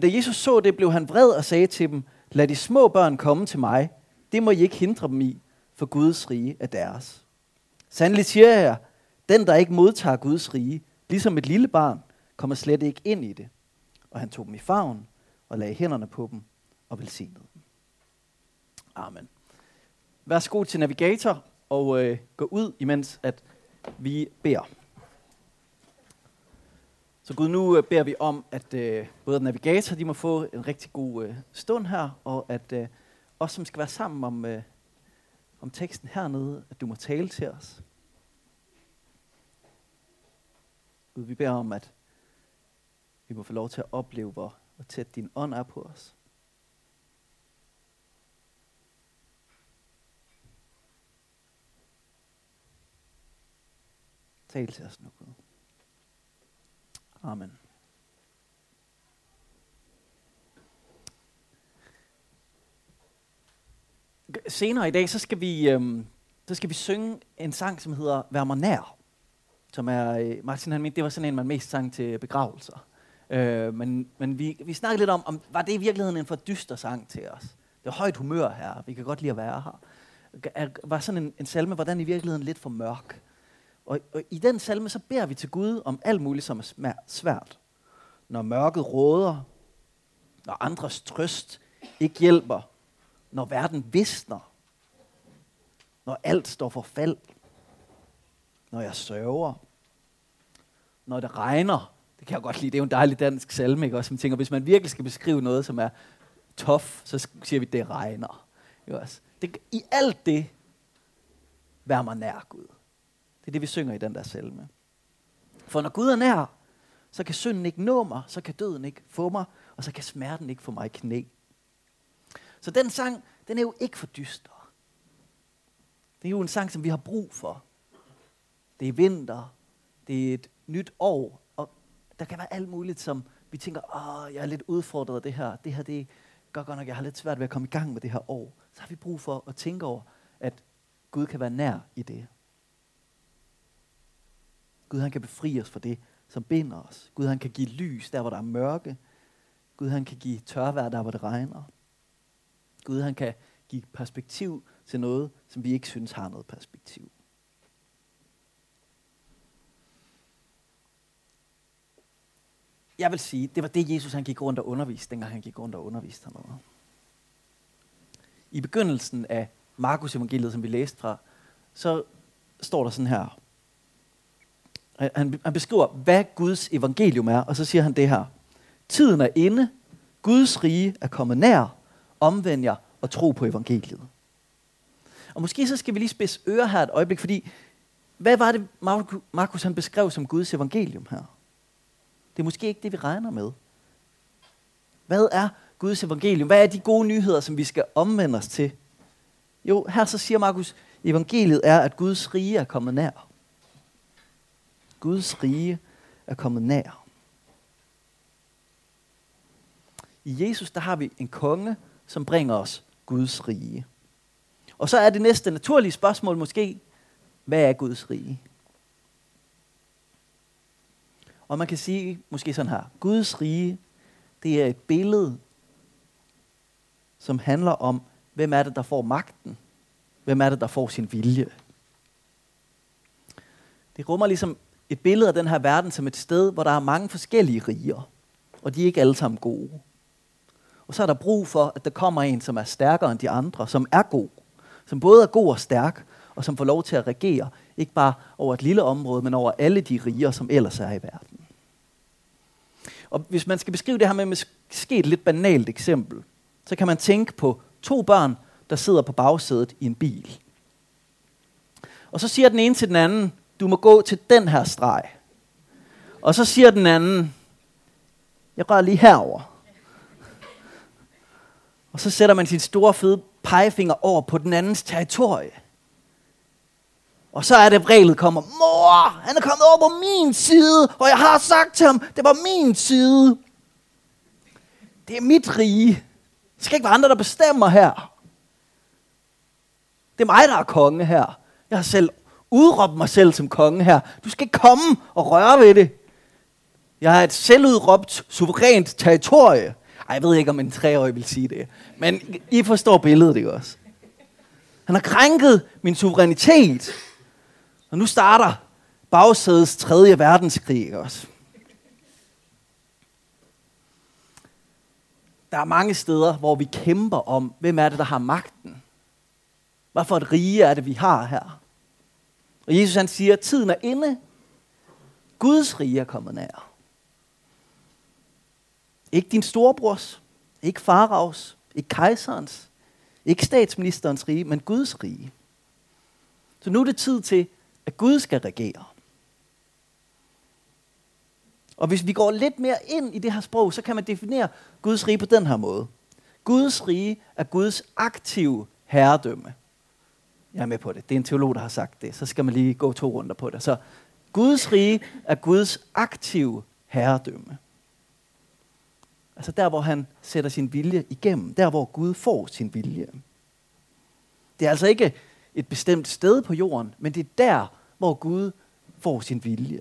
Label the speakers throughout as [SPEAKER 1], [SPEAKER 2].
[SPEAKER 1] Da Jesus så det, blev han vred og sagde til dem, lad de små børn komme til mig. Det må I ikke hindre dem i, for Guds rige er deres. Sandelig siger jeg, den der ikke modtager Guds rige, ligesom et lille barn, kommer slet ikke ind i det. Og han tog dem i favn og lagde hænderne på dem og velsignede dem. Amen. Værsgo til navigator og øh, gå ud, imens at vi beder. Så Gud, nu øh, beder vi om, at øh, både navigator de må få en rigtig god øh, stund her, og at øh, os, som skal være sammen om, øh, om teksten hernede, at du må tale til os. Gud, vi beder om, at vi må få lov til at opleve, hvor, hvor tæt din ånd er på os. Tal til os nu, Gud. Amen. Senere i dag, så skal vi, øhm, så skal vi synge en sang, som hedder Vær mig nær. Som er, øh, Martin han mente, det var sådan en, man mest sang til begravelser. Øh, men men vi, vi snakkede lidt om, om, var det i virkeligheden en for dyster sang til os? Det er højt humør her, vi kan godt lide at være her. Er, var sådan en, en salme, hvordan i virkeligheden lidt for mørk? Og, og i den salme, så beder vi til Gud om alt muligt, som er svært. Når mørket råder, når andres trøst ikke hjælper, når verden visner, når alt står for fald, når jeg sørger, når det regner. Det kan jeg godt lide, det er jo en dejlig dansk salme, ikke? Også, man tænker, hvis man virkelig skal beskrive noget, som er tof, så siger vi, det regner. Ikke også? Det, I alt det, vær mig nær Gud. Det er det, vi synger i den der salme. For når Gud er nær, så kan synden ikke nå mig, så kan døden ikke få mig, og så kan smerten ikke få mig i knæ. Så den sang, den er jo ikke for dyster. Det er jo en sang, som vi har brug for. Det er vinter, det er et nyt år, og der kan være alt muligt, som vi tænker, åh, jeg er lidt udfordret af det her. Det her, det gør godt nok, jeg har lidt svært ved at komme i gang med det her år. Så har vi brug for at tænke over, at Gud kan være nær i det. Gud han kan befri os fra det, som binder os. Gud han kan give lys der, hvor der er mørke. Gud han kan give tørvejr der, hvor det regner. Gud han kan give perspektiv til noget, som vi ikke synes har noget perspektiv. Jeg vil sige, det var det, Jesus han gik rundt og underviste, dengang han gik rundt og underviste hernede. I begyndelsen af Markus evangeliet, som vi læste fra, så står der sådan her. Han, han beskriver, hvad Guds evangelium er, og så siger han det her. Tiden er inde, Guds rige er kommet nær, omvend jer og tro på evangeliet. Og måske så skal vi lige spidse ører her et øjeblik, fordi hvad var det, Markus han beskrev som Guds evangelium her? Det er måske ikke det, vi regner med. Hvad er Guds evangelium? Hvad er de gode nyheder, som vi skal omvende os til? Jo, her så siger Markus, evangeliet er, at Guds rige er kommet nær. Guds rige er kommet nær. I Jesus, der har vi en konge, som bringer os Guds rige. Og så er det næste naturlige spørgsmål måske, hvad er Guds rige? Og man kan sige måske sådan her, Guds rige, det er et billede, som handler om, hvem er det, der får magten? Hvem er det, der får sin vilje? Det rummer ligesom et billede af den her verden som et sted, hvor der er mange forskellige riger, og de er ikke alle sammen gode. Og så er der brug for, at der kommer en, som er stærkere end de andre, som er god, som både er god og stærk, og som får lov til at regere, ikke bare over et lille område, men over alle de riger, som ellers er i verden. Og hvis man skal beskrive det her med måske et lidt banalt eksempel, så kan man tænke på to børn, der sidder på bagsædet i en bil. Og så siger den ene til den anden, du må gå til den her streg. Og så siger den anden, jeg rører lige herover. Og så sætter man sin store fede pegefinger over på den andens territorie. Og så er det, reglet kommer, mor, han er kommet over på min side, og jeg har sagt til ham, det var min side. Det er mit rige. Det skal ikke være andre, der bestemmer her. Det er mig, der er konge her. Jeg har selv udråbe mig selv som konge her. Du skal ikke komme og røre ved det. Jeg har et selvudråbt, suverænt territorie. Ej, jeg ved ikke, om en treårig vil sige det. Men I forstår billedet, ikke også? Han har krænket min suverænitet. Og nu starter bagsædets tredje verdenskrig, ikke også? Der er mange steder, hvor vi kæmper om, hvem er det, der har magten. Hvad for et rige er det, vi har her? Og Jesus han siger, at tiden er inde. Guds rige er kommet nær. Ikke din storebrors, ikke faraos, ikke kejserens, ikke statsministerens rige, men Guds rige. Så nu er det tid til, at Gud skal regere. Og hvis vi går lidt mere ind i det her sprog, så kan man definere Guds rige på den her måde. Guds rige er Guds aktive herredømme. Jeg er med på det. Det er en teolog, der har sagt det. Så skal man lige gå to runder på det. Så Guds rige er Guds aktive herredømme. Altså der, hvor han sætter sin vilje igennem. Der, hvor Gud får sin vilje. Det er altså ikke et bestemt sted på jorden, men det er der, hvor Gud får sin vilje.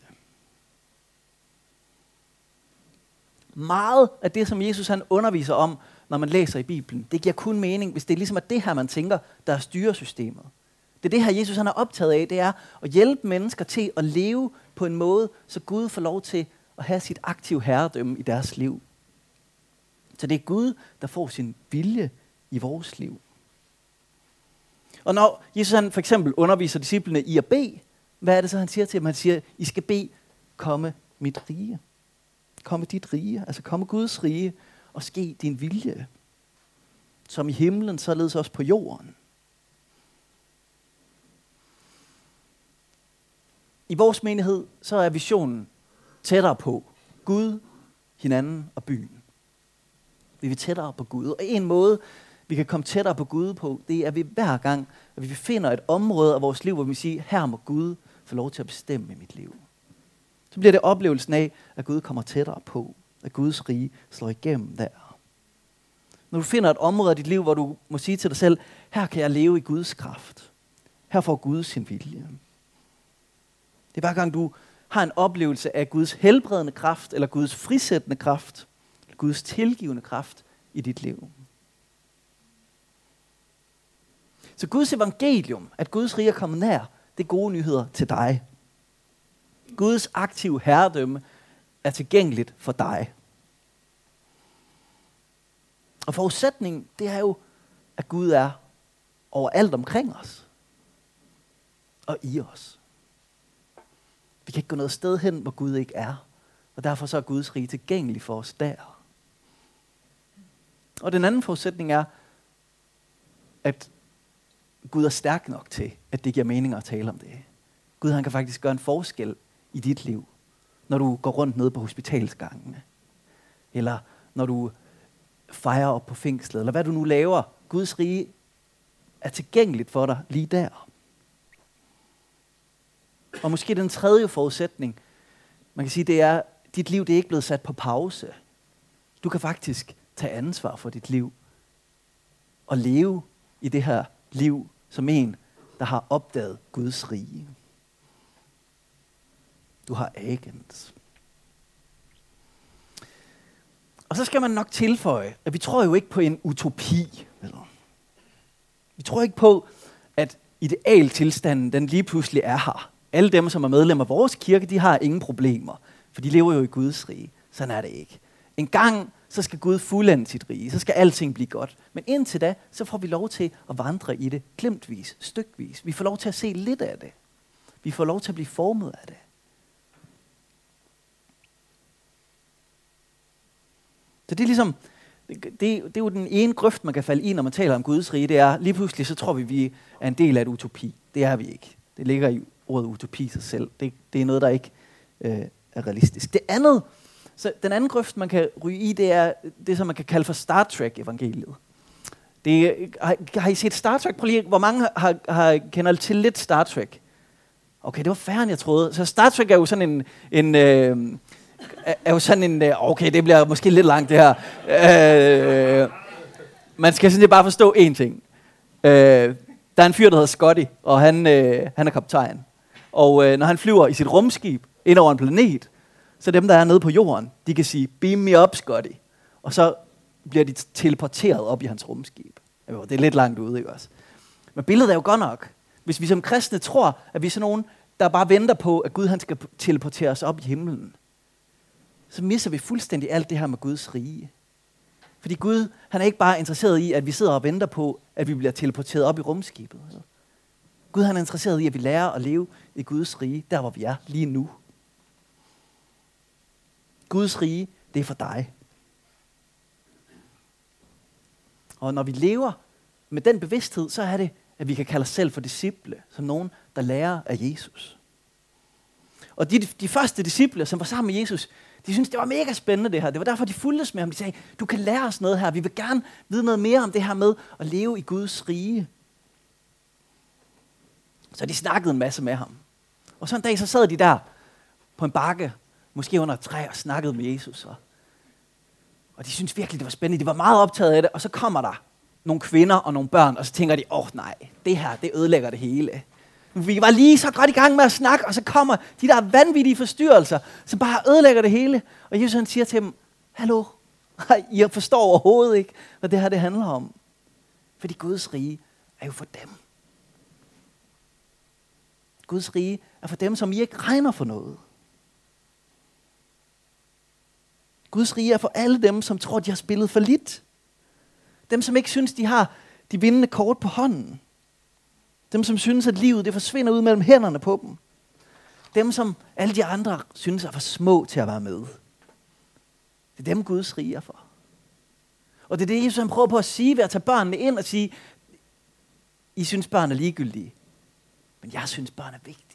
[SPEAKER 1] Meget af det, som Jesus han underviser om, når man læser i Bibelen, det giver kun mening, hvis det ligesom er ligesom at det her, man tænker, der er styresystemet. Det er det her, Jesus han er optaget af, det er at hjælpe mennesker til at leve på en måde, så Gud får lov til at have sit aktive herredømme i deres liv. Så det er Gud, der får sin vilje i vores liv. Og når Jesus han for eksempel underviser disciplene i at bede, hvad er det så, han siger til dem? Han siger, I skal bede, komme mit rige. Komme dit rige, altså komme Guds rige, og ske din vilje. Som i himlen, således også på jorden. I vores menighed, så er visionen tættere på Gud, hinanden og byen. Vi vil tættere på Gud. Og en måde, vi kan komme tættere på Gud på, det er, at vi hver gang, at vi finder et område af vores liv, hvor vi siger, her må Gud få lov til at bestemme i mit liv. Så bliver det oplevelsen af, at Gud kommer tættere på. At Guds rige slår igennem der. Når du finder et område af dit liv, hvor du må sige til dig selv, her kan jeg leve i Guds kraft. Her får Gud sin vilje. Det er hver gang du har en oplevelse af Guds helbredende kraft, eller Guds frisættende kraft, eller Guds tilgivende kraft i dit liv. Så Guds evangelium, at Guds rige er kommet nær, det er gode nyheder til dig. Guds aktive herredømme er tilgængeligt for dig. Og forudsætningen, det er jo, at Gud er overalt omkring os. Og i os. Vi kan ikke gå noget sted hen, hvor Gud ikke er. Og derfor så er Guds rige tilgængelig for os der. Og den anden forudsætning er, at Gud er stærk nok til, at det giver mening at tale om det. Gud han kan faktisk gøre en forskel i dit liv, når du går rundt nede på hospitalsgangene. Eller når du fejrer op på fængslet, eller hvad du nu laver. Guds rige er tilgængeligt for dig lige der. Og måske den tredje forudsætning, man kan sige, det er, dit liv det er ikke blevet sat på pause. Du kan faktisk tage ansvar for dit liv og leve i det her liv som en, der har opdaget Guds rige. Du har agens. Og så skal man nok tilføje, at vi tror jo ikke på en utopi. Eller? Vi tror ikke på, at idealtilstanden den lige pludselig er her. Alle dem, som er medlemmer af vores kirke, de har ingen problemer, for de lever jo i Guds rige. Sådan er det ikke. En gang så skal Gud fuldende sit rige, så skal alting blive godt. Men indtil da, så får vi lov til at vandre i det glemtvis, stykvis. Vi får lov til at se lidt af det. Vi får lov til at blive formet af det. Så det er ligesom, det, det, det er jo den ene grøft, man kan falde i, når man taler om Guds rige. Det er, lige pludselig så tror vi, vi er en del af et utopi. Det er vi ikke. Det ligger i ordet utopi sig selv. Det, det er noget, der ikke øh, er realistisk. Det andet, så den anden grøft, man kan ryge i, det er det, som man kan kalde for Star Trek-evangeliet. Det, har, har I set Star Trek? Prøv lige, hvor mange har, har, kender til lidt Star Trek? Okay, det var færre, end jeg troede. Så Star Trek er jo sådan en... en øh, er jo sådan en... Øh, okay, det bliver måske lidt langt, det her. Øh, man skal sådan bare forstå én ting. Øh, der er en fyr, der hedder Scotty, og han, øh, han er kaptajn. Og øh, når han flyver i sit rumskib ind over en planet, så dem, der er nede på jorden, de kan sige, beam me up, Scotty. Og så bliver de teleporteret op i hans rumskib. Jo, det er lidt langt ude, ikke også? Men billedet er jo godt nok. Hvis vi som kristne tror, at vi er sådan nogen, der bare venter på, at Gud han skal teleportere os op i himlen, så misser vi fuldstændig alt det her med Guds rige. Fordi Gud, han er ikke bare interesseret i, at vi sidder og venter på, at vi bliver teleporteret op i rumskibet. Gud han er interesseret i, at vi lærer at leve i Guds rige, der hvor vi er lige nu. Guds rige, det er for dig. Og når vi lever med den bevidsthed, så er det, at vi kan kalde os selv for disciple, som nogen, der lærer af Jesus. Og de, de første disciple, som var sammen med Jesus, de syntes, det var mega spændende det her. Det var derfor, de fulgtes med ham. De sagde, du kan lære os noget her. Vi vil gerne vide noget mere om det her med at leve i Guds rige. Så de snakkede en masse med ham. Og så en dag, så sad de der på en bakke, måske under et træ, og snakkede med Jesus. Og, og de syntes virkelig, det var spændende. De var meget optaget af det. Og så kommer der nogle kvinder og nogle børn, og så tænker de, åh oh, nej, det her, det ødelægger det hele. Vi var lige så godt i gang med at snakke, og så kommer de der vanvittige forstyrrelser, som bare ødelægger det hele. Og Jesus han siger til dem, hallo, I forstår overhovedet ikke, hvad det her det handler om. Fordi Guds rige er jo for dem. Guds rige er for dem, som I ikke regner for noget. Guds rige er for alle dem, som tror, de har spillet for lidt. Dem, som ikke synes, de har de vindende kort på hånden. Dem, som synes, at livet det forsvinder ud mellem hænderne på dem. Dem, som alle de andre synes er for små til at være med. Det er dem, Guds rige er for. Og det er det, Jesus han prøver på at sige ved at tage børnene ind og sige, I synes, børn er ligegyldige. Men jeg synes, børn er vigtige.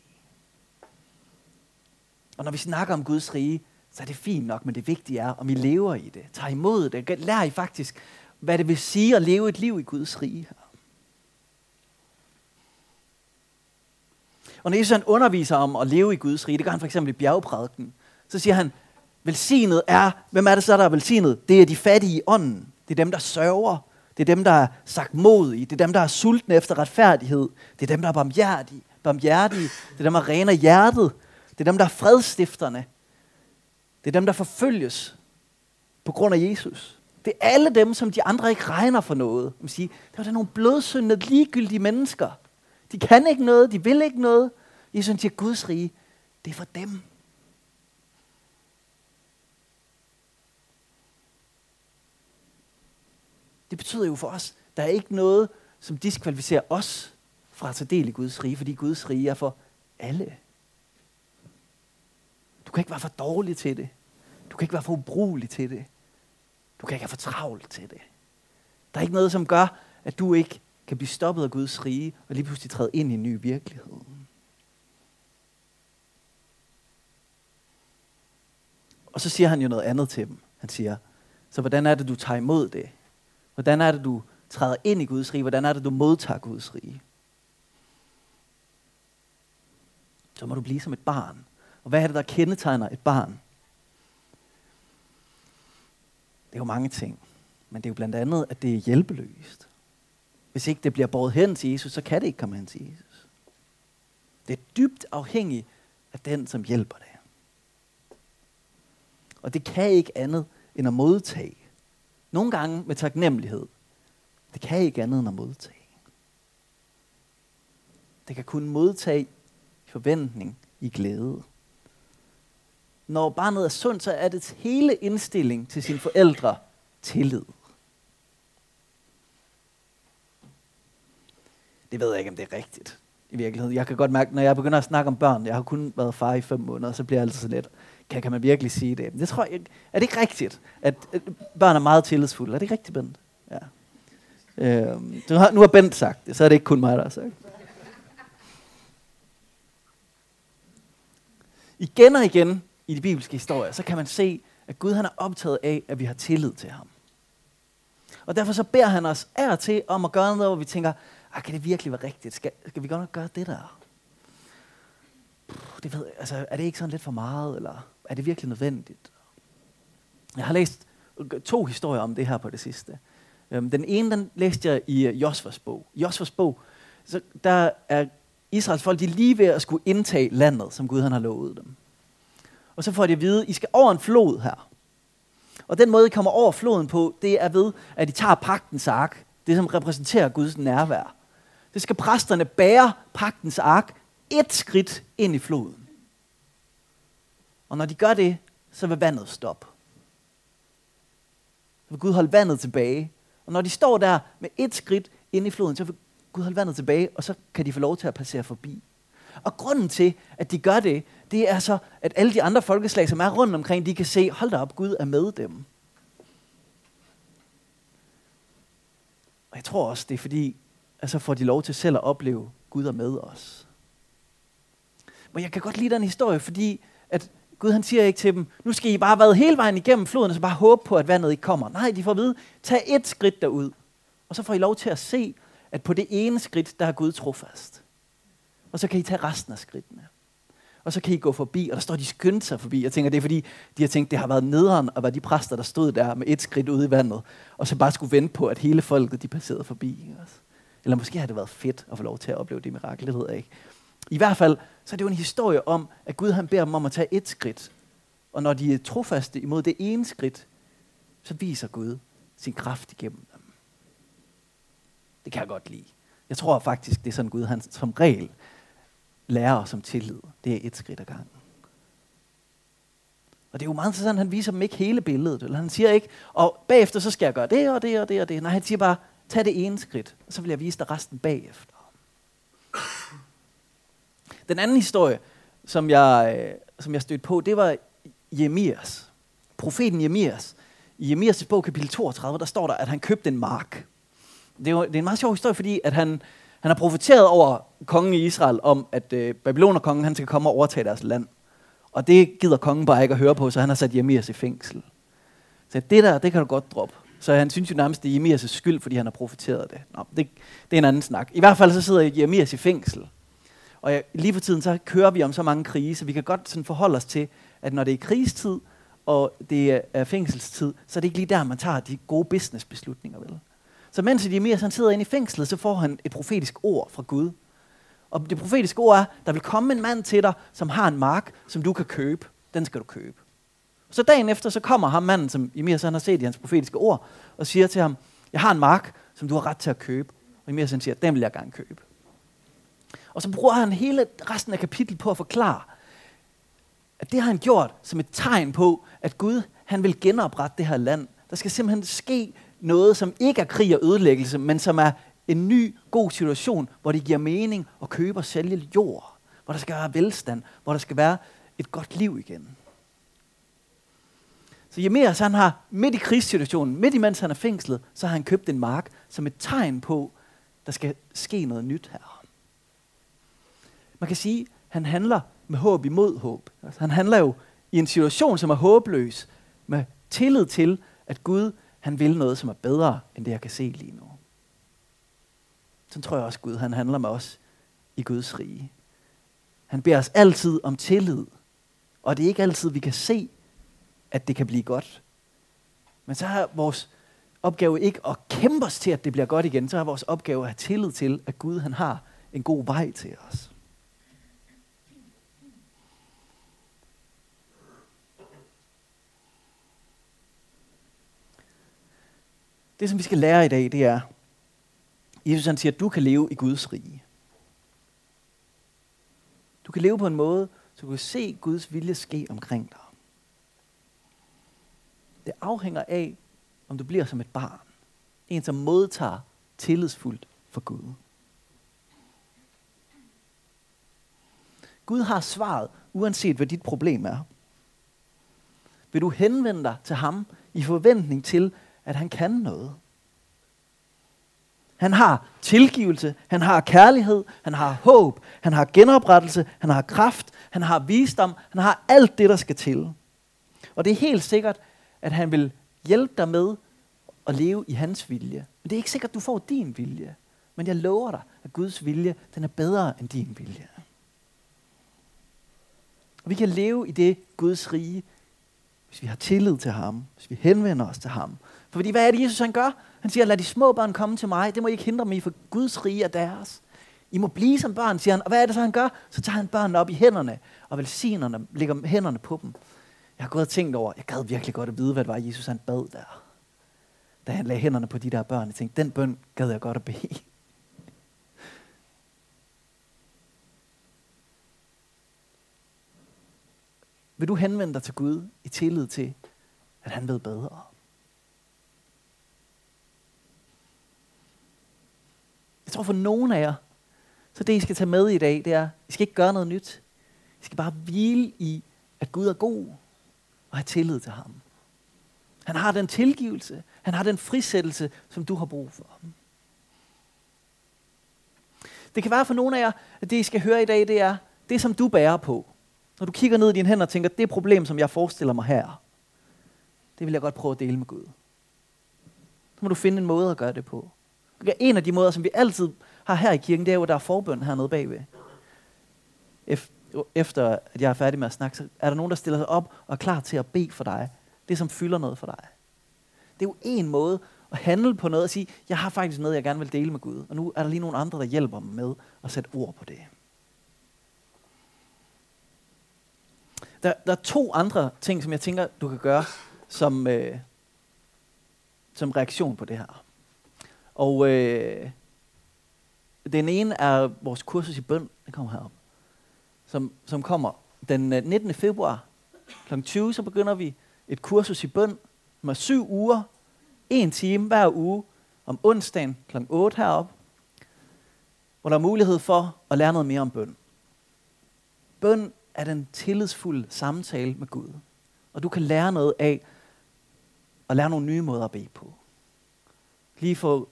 [SPEAKER 1] Og når vi snakker om Guds rige, så er det fint nok, men det vigtige er, om I lever i det. Tag imod det. Lær I faktisk, hvad det vil sige at leve et liv i Guds rige. Og når Jesus han underviser om at leve i Guds rige, det gør han for eksempel i bjergprædiken, så siger han, velsignet er, hvem er det så, der er velsignet? Det er de fattige i ånden. Det er dem, der sørger. Det er dem, der er sagt modige. Det er dem, der er sultne efter retfærdighed. Det er dem, der er barmhjertige. barmhjertige. Det er dem, der rener hjertet. Det er dem, der er fredstifterne. Det er dem, der forfølges på grund af Jesus. Det er alle dem, som de andre ikke regner for noget. Man siger, det er nogle blødsyndede, ligegyldige mennesker. De kan ikke noget, de vil ikke noget. Jesus siger, Guds rige, det er for dem. Det betyder jo for os, der er ikke noget, som diskvalificerer os fra at tage del i Guds rige, fordi Guds rige er for alle. Du kan ikke være for dårlig til det. Du kan ikke være for ubrugelig til det. Du kan ikke være for travlt til det. Der er ikke noget, som gør, at du ikke kan blive stoppet af Guds rige, og lige pludselig træde ind i en ny virkelighed. Og så siger han jo noget andet til dem. Han siger, så hvordan er det, du tager imod det? Hvordan er det, du træder ind i Guds rige? Hvordan er det, du modtager Guds rige? Så må du blive som et barn. Og hvad er det, der kendetegner et barn? Det er jo mange ting. Men det er jo blandt andet, at det er hjælpeløst. Hvis ikke det bliver båret hen til Jesus, så kan det ikke komme hen til Jesus. Det er dybt afhængigt af den, som hjælper det. Og det kan ikke andet end at modtage. Nogle gange med taknemmelighed. Det kan ikke andet end at modtage. Det kan kun modtage i forventning, i glæde. Når barnet er sundt, så er det hele indstilling til sine forældre tillid. Det ved jeg ikke, om det er rigtigt i virkeligheden. Jeg kan godt mærke, når jeg begynder at snakke om børn, jeg har kun været far i fem måneder, så bliver jeg altid så lidt, kan, kan man virkelig sige det? Det tror jeg, er det ikke rigtigt, at, at børn er meget tillidsfulde? Er det ikke rigtigt, Bent? Ja. Øhm, du har, nu har Bent sagt det, så er det ikke kun mig, der har sagt Igen og igen i de bibelske historier, så kan man se, at Gud han er optaget af, at vi har tillid til ham. Og derfor så beder han os af og til om at gøre noget, hvor vi tænker, ah, kan det virkelig være rigtigt? Skal, skal vi godt nok gøre det der? Det ved, altså, er det ikke sådan lidt for meget, eller er det virkelig nødvendigt? Jeg har læst to historier om det her på det sidste. Øhm, den ene, den læste jeg i øh, Josvas bog. Josvas bog, så der er Israels folk, de er lige ved at skulle indtage landet, som Gud han har lovet dem. Og så får de at vide, I skal over en flod her. Og den måde, I kommer over floden på, det er ved, at I tager pagtens ark, det som repræsenterer Guds nærvær. Det skal præsterne bære pagtens ark et skridt ind i floden. Og når de gør det, så vil vandet stoppe. Så vil Gud holde vandet tilbage. Og når de står der med et skridt ind i floden, så vil Gud holde vandet tilbage, og så kan de få lov til at passere forbi. Og grunden til, at de gør det, det er så, at alle de andre folkeslag, som er rundt omkring, de kan se, hold da op, Gud er med dem. Og jeg tror også, det er fordi, at så får de lov til selv at opleve, Gud er med os. Men jeg kan godt lide den historie, fordi at Gud han siger ikke til dem, nu skal I bare vade været hele vejen igennem floden, og så bare håbe på, at vandet ikke kommer. Nej, de får at vide, tag et skridt derud. Og så får I lov til at se, at på det ene skridt, der er Gud trofast. Og så kan I tage resten af skridtene. Og så kan I gå forbi, og der står de skyndt sig forbi. Jeg tænker, det er fordi, de har tænkt, det har været nederen at være de præster, der stod der med et skridt ude i vandet, og så bare skulle vente på, at hele folket de passerede forbi. Eller måske har det været fedt at få lov til at opleve det mirakel, det ved jeg ikke. I hvert fald, så er det jo en historie om, at Gud han beder dem om at tage et skridt. Og når de er trofaste imod det ene skridt, så viser Gud sin kraft igennem dem. Det kan jeg godt lide. Jeg tror faktisk, det er sådan Gud, han som regel lærer os om tillid. Det er et skridt ad gangen. Og det er jo meget interessant, han viser dem ikke hele billedet. Eller han siger ikke, og bagefter så skal jeg gøre det og det og det og det. Nej, han siger bare, tag det ene skridt, og så vil jeg vise dig resten bagefter. Den anden historie, som jeg, øh, som jeg stødte på, det var Jemias. Profeten Jemias. I Jemias' bog, kapitel 32, der står der, at han købte en mark. Det er, det er en meget sjov historie, fordi at han, han har profeteret over kongen i Israel om, at øh, Babylonerkongen han skal komme og overtage deres land. Og det gider kongen bare ikke at høre på, så han har sat Jemias i fængsel. Så det der, det kan du godt droppe. Så han synes jo nærmest, det er Jemias' skyld, fordi han har profeteret det. Nå, det. Det er en anden snak. I hvert fald så sidder Jemias i fængsel. Og jeg, lige for tiden, så kører vi om så mange krige, så vi kan godt sådan forholde os til, at når det er krigstid, og det er fængselstid, så er det ikke lige der, man tager de gode businessbeslutninger, vel? Så mens Jeremias han sidder inde i fængslet, så får han et profetisk ord fra Gud. Og det profetiske ord er, der vil komme en mand til dig, som har en mark, som du kan købe. Den skal du købe. Så dagen efter, så kommer ham manden, som Jeremias han har set i hans profetiske ord, og siger til ham, jeg har en mark, som du har ret til at købe. Og Jeremias han siger, den vil jeg gerne købe. Og så bruger han hele resten af kapitlet på at forklare, at det har han gjort som et tegn på, at Gud han vil genoprette det her land. Der skal simpelthen ske noget, som ikke er krig og ødelæggelse, men som er en ny, god situation, hvor det giver mening at købe og sælge jord. Hvor der skal være velstand, hvor der skal være et godt liv igen. Så Jeremias, han har midt i krigssituationen, midt imens han er fængslet, så har han købt en mark som et tegn på, der skal ske noget nyt her. Man kan sige, han handler med håb imod håb. Altså, han handler jo i en situation, som er håbløs, med tillid til, at Gud han vil noget, som er bedre, end det, jeg kan se lige nu. Så tror jeg også, Gud han handler med os i Guds rige. Han beder os altid om tillid. Og det er ikke altid, vi kan se, at det kan blive godt. Men så er vores opgave ikke at kæmpe os til, at det bliver godt igen. Så er vores opgave at have tillid til, at Gud han har en god vej til os. Det, som vi skal lære i dag, det er, Jesus han siger, at du kan leve i Guds rige. Du kan leve på en måde, så du kan se Guds vilje ske omkring dig. Det afhænger af, om du bliver som et barn. En, som modtager tillidsfuldt for Gud. Gud har svaret, uanset hvad dit problem er. Vil du henvende dig til ham i forventning til, at han kan noget. Han har tilgivelse, han har kærlighed, han har håb, han har genoprettelse, han har kraft, han har visdom, han har alt det, der skal til. Og det er helt sikkert, at han vil hjælpe dig med at leve i hans vilje. Men det er ikke sikkert, at du får din vilje. Men jeg lover dig, at Guds vilje, den er bedre end din vilje. Og vi kan leve i det Guds rige, hvis vi har tillid til ham, hvis vi henvender os til ham, fordi hvad er det, Jesus han gør? Han siger, lad de små børn komme til mig. Det må I ikke hindre mig for Guds rige er deres. I må blive som børn, siger han. Og hvad er det så, han gør? Så tager han børnene op i hænderne og velsigner dem, lægger hænderne på dem. Jeg Jeg har gået og tænkt over, jeg gad virkelig godt at vide, hvad det var, Jesus han bad der. Da han lagde hænderne på de der børn. Jeg tænkte, den bøn gad jeg godt at bede. Vil du henvende dig til Gud i tillid til, at han ved bedre? Jeg tror for nogen af jer, så det I skal tage med i dag, det er, I skal ikke gøre noget nyt. I skal bare hvile i, at Gud er god, og have tillid til ham. Han har den tilgivelse, han har den frisættelse, som du har brug for. Det kan være for nogle af jer, at det I skal høre i dag, det er det, som du bærer på. Når du kigger ned i dine hænder og tænker, det problem, som jeg forestiller mig her, det vil jeg godt prøve at dele med Gud. Så må du finde en måde at gøre det på. En af de måder, som vi altid har her i kirken, det er jo, at der er forbøn hernede bagved. Efter at jeg er færdig med at snakke, så er der nogen, der stiller sig op og er klar til at bede for dig. Det, som fylder noget for dig. Det er jo en måde at handle på noget og sige, jeg har faktisk noget, jeg gerne vil dele med Gud. Og nu er der lige nogle andre, der hjælper mig med at sætte ord på det. Der, der er to andre ting, som jeg tænker, du kan gøre som, øh, som reaktion på det her. Og øh, den ene er vores kursus i bøn, den kommer herop, som, som kommer den øh, 19. Februar kl. 20, så begynder vi et kursus i bøn, som er syv uger, en time hver uge, om onsdagen kl. 8 herop, hvor der er mulighed for at lære noget mere om bøn. Bøn er den tillidsfulde samtale med Gud. Og du kan lære noget af at lære nogle nye måder at bede på. Lige få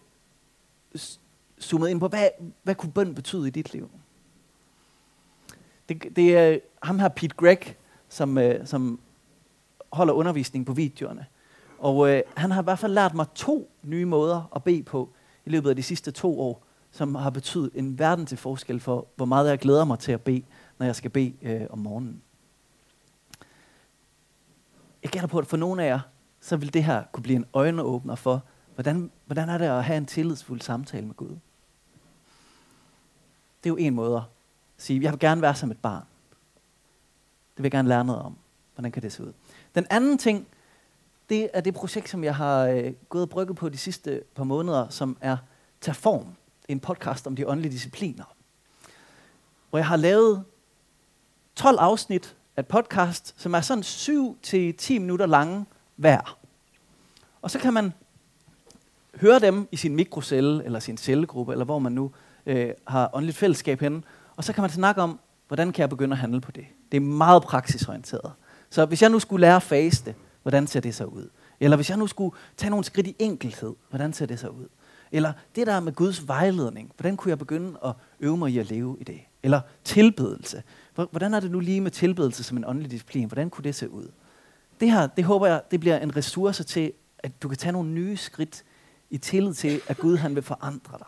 [SPEAKER 1] zoomet ind på, hvad, hvad kunne bøn betyde i dit liv? Det, det er ham her, Pete Gregg, som, øh, som holder undervisning på videoerne. Og øh, han har i hvert fald lært mig to nye måder at bede på i løbet af de sidste to år, som har betydet en verden til forskel for, hvor meget jeg glæder mig til at bede, når jeg skal bede øh, om morgenen. Jeg gætter på, at for nogle af jer, så vil det her kunne blive en øjenåbner for, hvordan, hvordan er det at have en tillidsfuld samtale med Gud. Det er jo en måde at sige, jeg vil gerne være som et barn. Det vil jeg gerne lære noget om. Hvordan kan det se ud? Den anden ting, det er det projekt, som jeg har øh, gået og brygget på de sidste par måneder, som er Tag Form. En podcast om de åndelige discipliner. Hvor jeg har lavet 12 afsnit af et podcast, som er sådan 7-10 minutter lange hver. Og så kan man høre dem i sin mikrocelle, eller sin cellegruppe, eller hvor man nu øh, har åndeligt fællesskab henne. Og så kan man snakke om, hvordan kan jeg begynde at handle på det. Det er meget praksisorienteret. Så hvis jeg nu skulle lære at faste, hvordan ser det så ud? Eller hvis jeg nu skulle tage nogle skridt i enkelhed, hvordan ser det så ud? Eller det der med Guds vejledning, hvordan kunne jeg begynde at øve mig i at leve i det? Eller tilbedelse. Hvordan er det nu lige med tilbedelse som en åndelig disciplin? Hvordan kunne det se ud? Det her, det håber jeg, det bliver en ressource til, at du kan tage nogle nye skridt i tillid til, at Gud han vil forandre dig.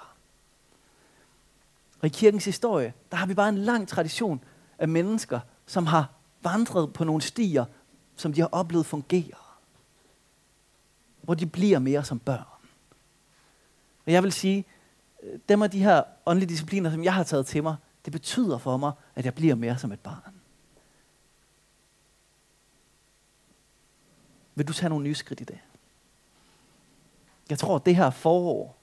[SPEAKER 1] Og i kirkens historie, der har vi bare en lang tradition af mennesker, som har vandret på nogle stier, som de har oplevet fungerer. Hvor de bliver mere som børn. Og jeg vil sige, dem af de her åndelige discipliner, som jeg har taget til mig, det betyder for mig, at jeg bliver mere som et barn. Vil du tage nogle nye skridt i det? Jeg tror, at det her forår,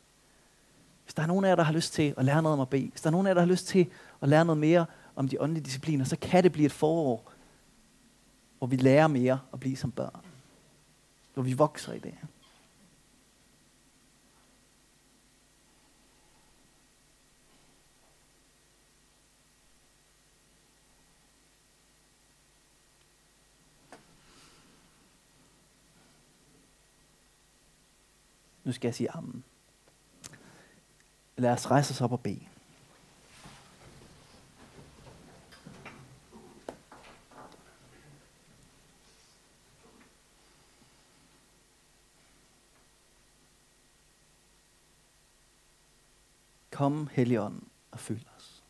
[SPEAKER 1] hvis der er nogen af jer, der har lyst til at lære noget om at bede, hvis der er nogen af jer, der har lyst til at lære noget mere om de åndelige discipliner, så kan det blive et forår, hvor vi lærer mere at blive som børn. Hvor vi vokser i det. Nu skal jeg sige amen. Lad os rejse os op og bede. Kom, Helligånd, og fyld os.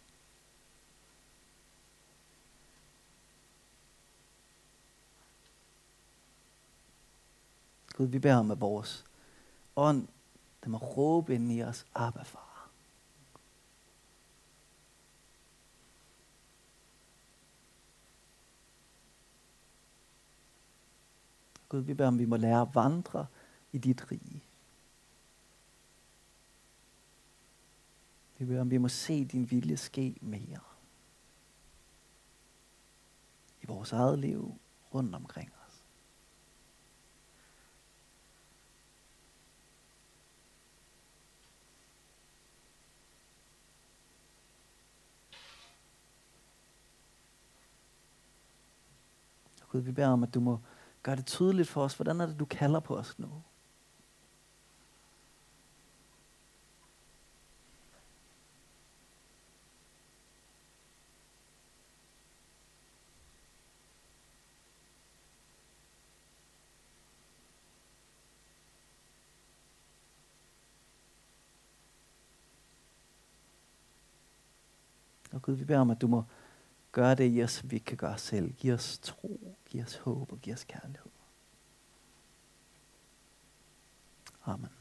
[SPEAKER 1] Gud, vi beder om, at vores ånd, den må råbe ind i os, Abba, far. Gud, vi beder om, vi må lære at vandre i dit rige. Vi beder om, vi må se din vilje ske mere. I vores eget liv rundt omkring Gud, vi beder om, at du må gøre det tydeligt for os, hvordan er det, du kalder på os nu. Og Gud, vi beder om, at du må Gør det i os, som vi ikke kan gøre selv. Giv os tro, giv os håb og giv os kærlighed. Amen.